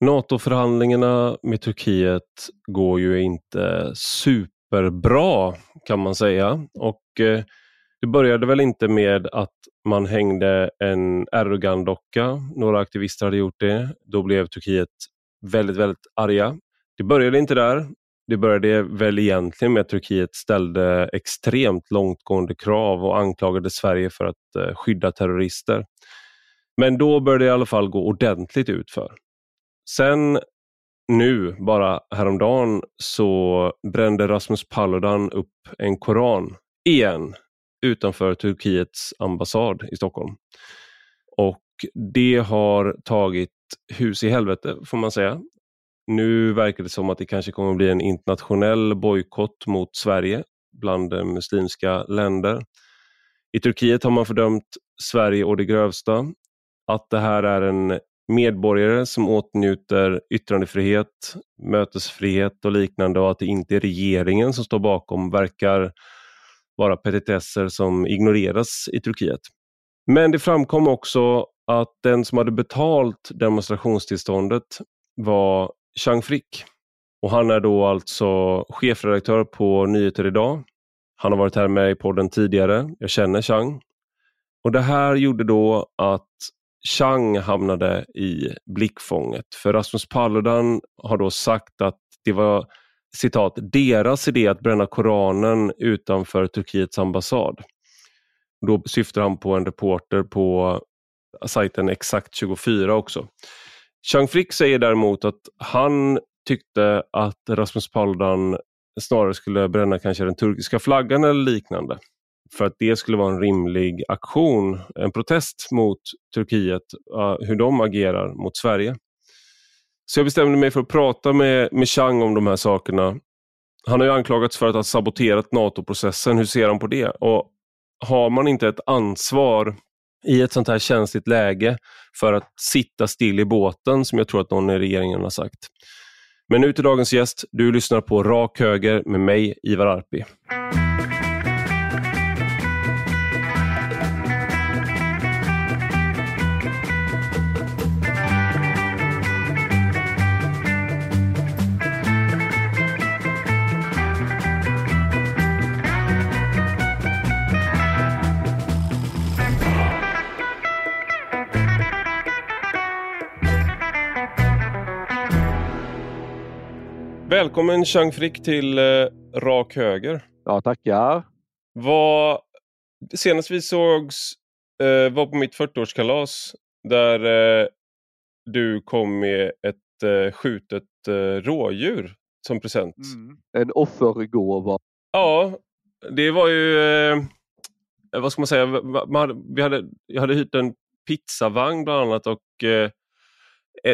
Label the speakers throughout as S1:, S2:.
S1: NATO-förhandlingarna med Turkiet går ju inte superbra kan man säga. Och eh, Det började väl inte med att man hängde en Erdogan-docka. Några aktivister hade gjort det. Då blev Turkiet väldigt, väldigt arga. Det började inte där. Det började väl egentligen med att Turkiet ställde extremt långtgående krav och anklagade Sverige för att eh, skydda terrorister. Men då började det i alla fall gå ordentligt utför. Sen nu, bara häromdagen, så brände Rasmus Paludan upp en koran igen utanför Turkiets ambassad i Stockholm. Och det har tagit hus i helvete får man säga. Nu verkar det som att det kanske kommer att bli en internationell bojkott mot Sverige bland muslimska länder. I Turkiet har man fördömt Sverige och det grövsta. Att det här är en medborgare som åtnjuter yttrandefrihet, mötesfrihet och liknande och att det inte är regeringen som står bakom verkar vara petitesser som ignoreras i Turkiet. Men det framkom också att den som hade betalt demonstrationstillståndet var Chang Frick. Och han är då alltså chefredaktör på Nyheter Idag. Han har varit här med i podden tidigare. Jag känner Chang. Och Det här gjorde då att Chang hamnade i blickfånget. För Rasmus Paludan har då sagt att det var citat, deras idé att bränna Koranen utanför Turkiets ambassad. Då syftar han på en reporter på sajten Exakt 24 också. Chang Frick säger däremot att han tyckte att Rasmus Paludan snarare skulle bränna kanske den turkiska flaggan eller liknande. För att det skulle vara en rimlig aktion, en protest mot Turkiet, hur de agerar mot Sverige. Så jag bestämde mig för att prata med, med Chang om de här sakerna. Han har ju anklagats för att ha saboterat NATO-processen. Hur ser han på det? Och Har man inte ett ansvar i ett sånt här känsligt läge för att sitta still i båten som jag tror att någon i regeringen har sagt. Men nu till dagens gäst. Du lyssnar på Rak Höger med mig, Ivar Arpi. Välkommen Chang Frick till eh, Rak Höger.
S2: Ja, tackar.
S1: Vad, senast vi sågs eh, var på mitt 40-årskalas där eh, du kom med ett eh, skjutet eh, rådjur som present.
S2: Mm. En offergåva.
S1: Ja, det var ju, eh, vad ska man säga, man hade, vi hade, jag hade hyrt en pizzavagn bland annat och eh,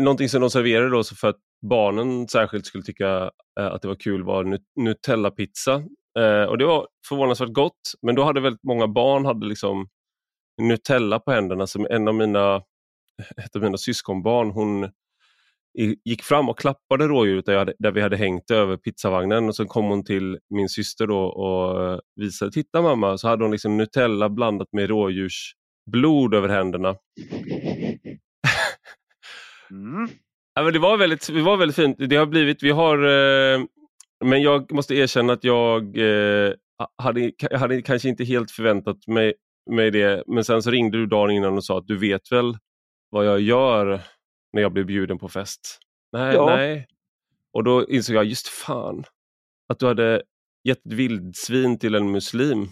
S1: någonting som de serverade då för att barnen särskilt skulle tycka eh, att det var kul var Nutella-pizza. Eh, och det var förvånansvärt gott, men då hade väldigt många barn hade liksom Nutella på händerna. Som en av mina, ett av mina syskonbarn, hon gick fram och klappade rådjuret där, där vi hade hängt över pizzavagnen och sen kom hon till min syster då och eh, visade, titta mamma, så hade hon liksom Nutella blandat med rådjursblod över händerna. Mm. Ja, men det, var väldigt, det var väldigt fint. Det har blivit, vi har, eh, men jag måste erkänna att jag eh, hade, hade kanske inte helt förväntat mig, mig det. Men sen så ringde du dagen innan och sa att du vet väl vad jag gör när jag blir bjuden på fest? Nej, ja. nej. Och då insåg jag, just fan, att du hade gett ett vildsvin till en muslim.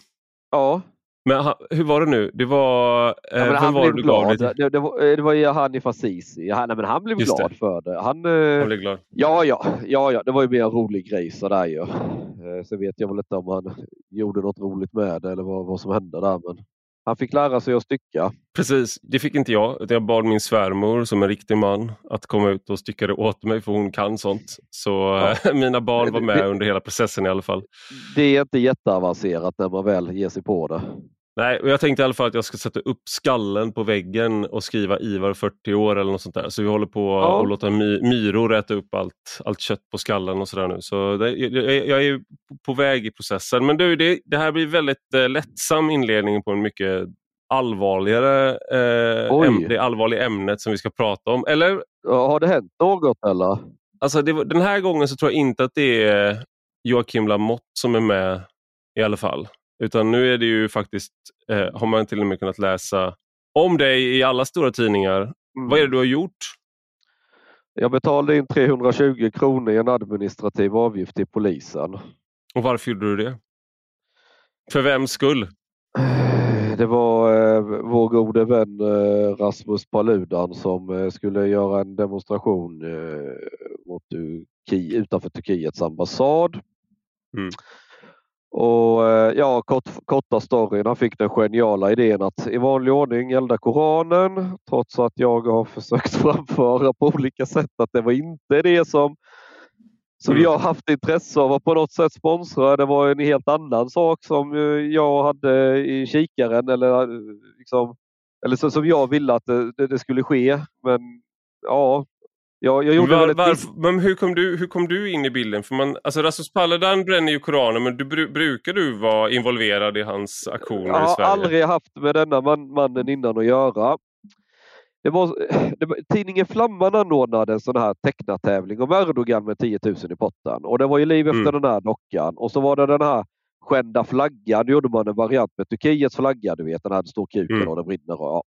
S2: Ja,
S1: men hur var det nu? Det var...
S2: Eh, ja, han var blev glad. glad? Det, det, var, eh, det var ju Hanif Azizi. Han, men han blev Just glad det. för det. Han,
S1: eh, han blev glad?
S2: Ja, ja, ja, ja, det var ju mer en rolig grej sådär ju. Eh, sen vet jag väl inte om han gjorde något roligt med det eller vad, vad som hände där. Men han fick lära sig att stycka.
S1: Precis, det fick inte jag. Jag bad min svärmor som en riktig man att komma ut och stycka det åt mig för hon kan sånt. Så ja. mina barn var med under hela processen i alla fall.
S2: Det är inte jätteavancerat när man väl ger sig på det.
S1: Nej, och jag tänkte i alla fall att jag ska sätta upp skallen på väggen och skriva Ivar 40 år eller något sånt där. Så vi håller på ja. att låta my myror äta upp allt, allt kött på skallen och sådär nu. Så det, jag, jag, är på väg i processen. Men du, det, det här blir väldigt eh, lättsam inledning på en mycket allvarligare, eh, äm, det allvarliga ämnet som vi ska prata om. Eller
S2: Har det hänt något eller?
S1: Alltså det, den här gången så tror jag inte att det är Joakim Lamotte som är med i alla fall. Utan nu är det ju faktiskt, eh, har man till och med kunnat läsa om dig i alla stora tidningar. Mm. Vad är det du har gjort?
S2: Jag betalade in 320 kronor i en administrativ avgift till polisen.
S1: Och varför gjorde du det? För vems skull?
S2: Det var eh, vår gode vän eh, Rasmus Paludan som eh, skulle göra en demonstration eh, mot Turki, utanför Turkiets ambassad. Mm. Och eh, ja, kort, korta storyn. Han fick den geniala idén att i vanlig ordning elda Koranen trots att jag har försökt framföra på olika sätt att det var inte det som, som mm. jag haft intresse av att på något sätt sponsra. Det var en helt annan sak som jag hade i kikaren eller, liksom, eller som jag ville att det, det skulle ske. Men ja, Ja, jag gjorde
S1: var, var, men hur kom, du, hur kom du in i bilden? För man, alltså Rasmus Paludan bränner ju Koranen, men du, brukar du vara involverad i hans aktioner
S2: i
S1: Sverige?
S2: Jag har aldrig haft med denna man, mannen innan att göra. Det var, det var, tidningen Flamman anordnade en sån här tecknartävling om Erdogan med 10 000 i potten. Och det var ju liv efter mm. den här dockan. Och så var det den här skända flaggan. Då gjorde man en variant med Turkiets flagga, du vet den här stor kuken mm. och den brinner. Och, ja.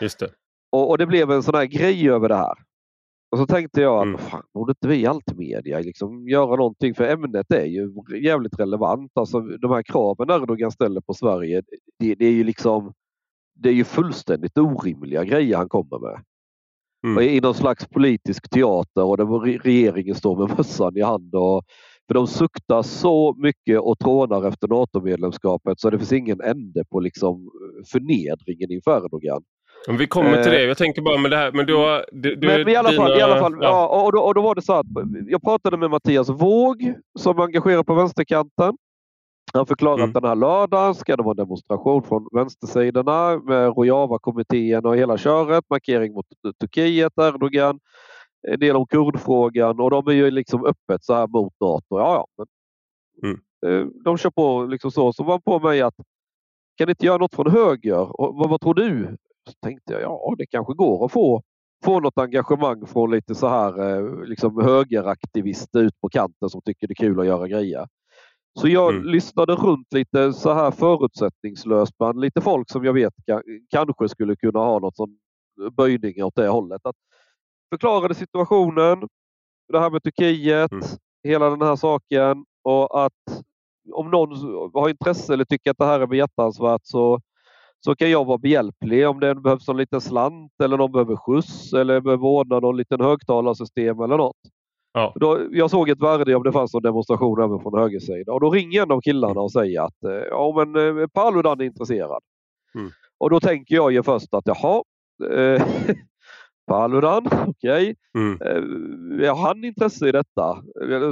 S1: Just det.
S2: Och, och, det blev en sån här grej över det här. Och så tänkte jag att mm. fan, borde inte vi Altmedia liksom göra någonting? För ämnet är ju jävligt relevant. Alltså, de här kraven Erdogan ställer på Sverige, det, det är ju liksom det är ju fullständigt orimliga grejer han kommer med. Mm. I någon slags politisk teater och där regeringen står med mössan i hand. Och, för de suktar så mycket och trånar efter NATO-medlemskapet så det finns ingen ände på liksom förnedringen inför Erdogan.
S1: Om vi kommer till det. Jag tänker bara med det här. Men, du, du, du
S2: men, men i, alla dina, fall, i alla fall, ja. ja och, då, och, då, var det så att jag pratade med Mattias Våg som är engagerad på vänsterkanten. Han förklarade mm. att den här lördagen ska det vara en demonstration från vänstersidorna med Rojava-kommittén och hela köret. Markering mot Turkiet, Erdogan, en del om kurdfrågan och de är ju liksom öppet så här mot NATO. Ja, ja, men, mm. Eh, de kör på liksom så. Så var på mig att kan ni inte göra något från höger? Och vad, vad tror du? Så tänkte jag, ja det kanske går att få, få något engagemang från lite så här eh, liksom högeraktivister ut på kanten som tycker det är kul att göra grejer. Så jag mm. lyssnade runt lite så här förutsättningslöst bland lite folk som jag vet kanske skulle kunna ha något sån böjning åt det hållet. Att förklarade situationen, det här med Turkiet, mm. hela den här saken och att om någon har intresse eller tycker att det här är behjärtansvärt så så kan jag vara behjälplig om det behövs en liten slant eller någon behöver skjuts eller behöver ordna någon liten högtalarsystem eller något. Ja. Då, jag såg ett värde om det fanns en demonstration även från högersidan och då ringer en av killarna och säger att eh, ja, men eh, Paludan är intresserad. Mm. Och då tänker jag ju först att jaha, eh, Paludan, okej. Okay. Mm. Eh, har han intresse i detta?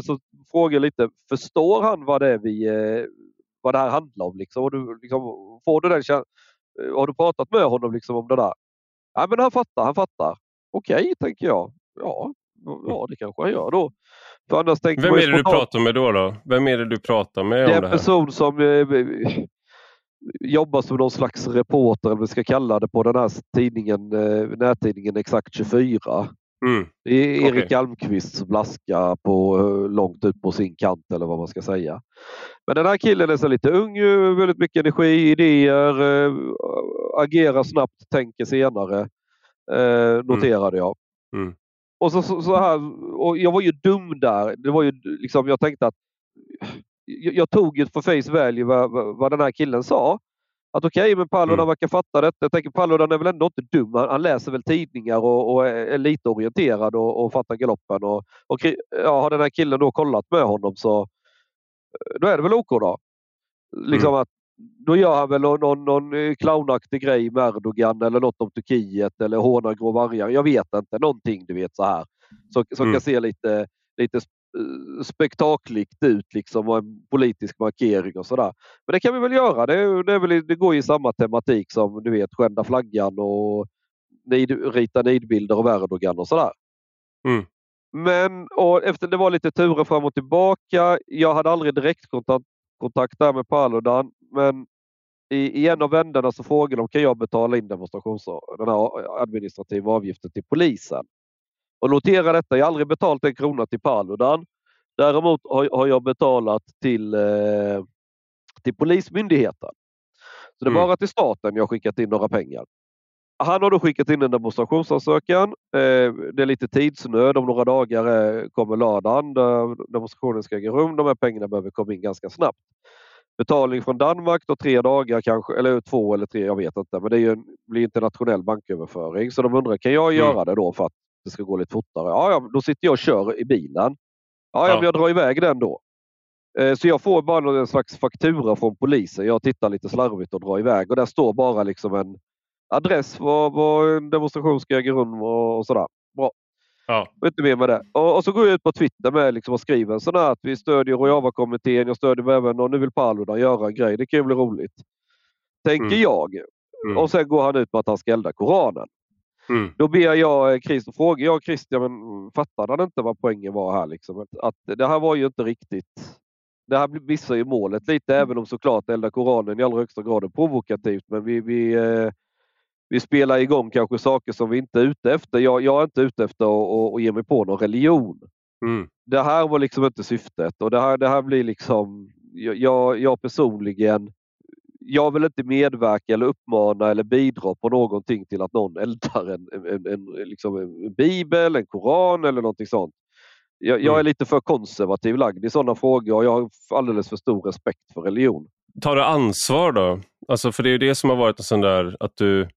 S2: Så frågar lite, förstår han vad det, är vi, eh, vad det här handlar om? Liksom? Och du, liksom, får du den Eh, har du pratat med honom liksom om det där? Ja, men han fattar, han fattar. Okej, okay, tänker jag. Ja, ja, det kanske han gör då.
S1: För annars Vem är det du pratar med då, då? Vem är det du pratar med
S2: det
S1: om det
S2: här? en person som eh, jobbar som någon slags reporter, eller vi ska kalla det, på den här tidningen, eh, nättidningen Exakt 24. Mm. Det är Erik okay. Almqvists blaska på, eh, långt ut på sin kant eller vad man ska säga. Men den här killen är så lite ung, väldigt mycket energi, idéer, äh, agerar snabbt, tänker senare. Äh, noterade jag. Mm. Och så, så, så, här, och jag var ju dum där. Det var ju liksom, jag tänkte att jag, jag tog ju för face value vad, vad den här killen sa att okej, okay, men Paludan mm. verkar fatta detta. Jag tänker Paludan är väl ändå inte dum. Han, han läser väl tidningar och, och är lite orienterad och, och fattar galoppen. Och, och ja, har den här killen då kollat med honom så eh, då är det väl OK då. Liksom mm. att, då gör han väl någon, någon eh, clownaktig grej med Erdogan eller något om Turkiet eller hånar grå vargar. Jag vet inte. Någonting du vet så här. Så, som mm. kan se lite, lite spektakligt ut liksom och en politisk markering och sådär. Men det kan vi väl göra. Det, det, väl, det går i samma tematik som du vet skända flaggan och nid, rita nidbilder av Erdogan och sådär. Mm. Men och efter det var lite turer fram och tillbaka. Jag hade aldrig direktkontakt kontakt där med Paludan men i, i en av vändarna så frågade de kan jag betala in demonstrations den här administrativa avgiften till polisen. Och notera detta, jag har aldrig betalt en krona till Paludan. Däremot har, jag betalat till, eh, till Polismyndigheten. Så det är mm. bara till staten jag har skickat in några pengar. Han har då skickat in en demonstrationsansökan. Eh, det är lite tidsnöd. Om några dagar eh, kommer lördagen där demonstrationen ska äga rum. De här pengarna behöver komma in ganska snabbt. Betalning från Danmark då tre dagar kanske, eller två eller tre, jag vet inte. Men det är ju, blir internationell banköverföring. Så de undrar, kan jag göra mm. det då för att det ska gå lite fortare? Ja, ja då sitter jag och kör i bilen. Ja, ja. Men jag drar iväg den då. Eh, så jag får bara en slags faktura från polisen. Jag tittar lite slarvigt och drar iväg och där står bara liksom en adress var, var en demonstration ska äga rum och, och sådär. Bra. Ja. Inte mer med det. Och, och, så går jag ut på Twitter med liksom och skriver en sån här att vi stödjer Rojava-kommittén. Jag stödjer även och nu vill Paludan göra en grej. Det kan ju bli roligt. Tänker mm. jag. Mm. Och sen går han ut med att han ska elda Koranen. Mm. Då ber jag Christer, frågar jag Christian, men fattade han inte vad poängen var här? Liksom? Att, att det här var ju inte riktigt det här missar ju målet lite, mm. även om såklart elda Koranen i allra högsta grad är provokativt. Men vi, vi, eh, vi spelar igång kanske saker som vi inte är ute efter. Jag, jag är inte ute efter att, att ge mig på någon religion. Mm. Det här var liksom inte syftet och det här, det här blir liksom, jag, jag personligen, jag vill inte medverka eller uppmana eller bidra på någonting till att någon eldar en, en, en, liksom en bibel, en koran eller någonting sånt. Jag, jag, är mm. lite för konservativ lagd i sådana frågor och jag har alldeles för stor respekt för religion.
S1: Tar du ansvar då? Alltså för det är det som har varit en sån där att du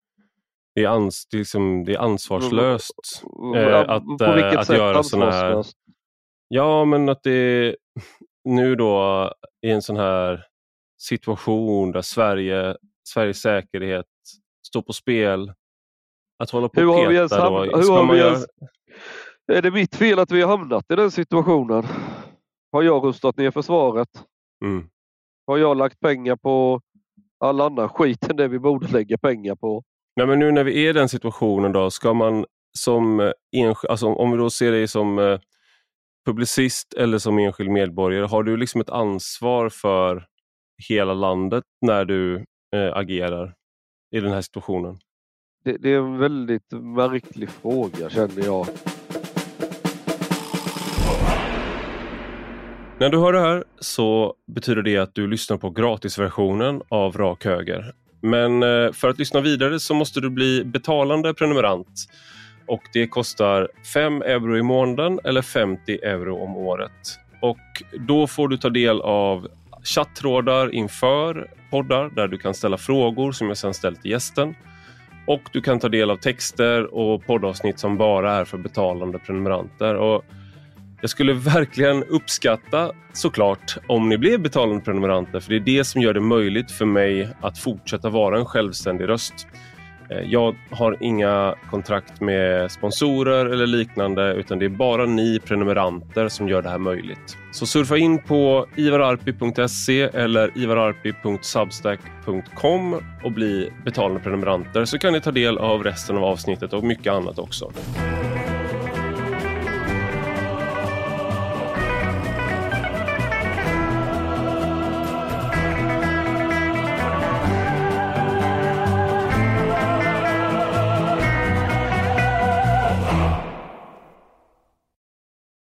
S1: det är, ans, det är, liksom, det är ansvarslöst eh, att, På
S2: vilket att sätt göra såna här...
S1: Ja, men att det är nu då i en sån här situation där Sverige, Sveriges säkerhet står på spel. Att hålla på och peta då. Hur har vi ens,
S2: är det mitt fel att vi har hamnat i den situationen? Har jag rustat ner försvaret? Mm. Har jag lagt pengar på all annan skit än det vi borde lägga pengar på?
S1: Nej, men nu när vi är i den situationen då, ska man som enskild, alltså om vi då ser dig som eh, publicist eller som enskild medborgare, har du liksom ett ansvar för hela landet när du eh, agerar i den här situationen?
S2: Det, det, är en väldigt märklig fråga känner jag.
S1: När du hör det här så betyder det att du lyssnar på gratisversionen av Rak Höger. Men eh, för att lyssna vidare så måste du bli betalande prenumerant. Och Det kostar 5 euro i månaden eller 50 euro om året. Och Då får du ta del av chattrådar inför poddar där du kan ställa frågor som jag sedan ställt till gästen. Och du kan ta del av texter och poddavsnitt som bara är för betalande prenumeranter. Och jag skulle verkligen uppskatta såklart om ni blev betalande prenumeranter för det är det som gör det möjligt för mig att fortsätta vara en självständig röst. Eh, jag har inga kontrakt med sponsorer eller liknande utan det är bara ni prenumeranter som gör det här möjligt. Så surfa in på ivararpi.se eller ivararpi.substack.com och bli betalande prenumeranter så kan ni ta del av resten av avsnittet och mycket annat också.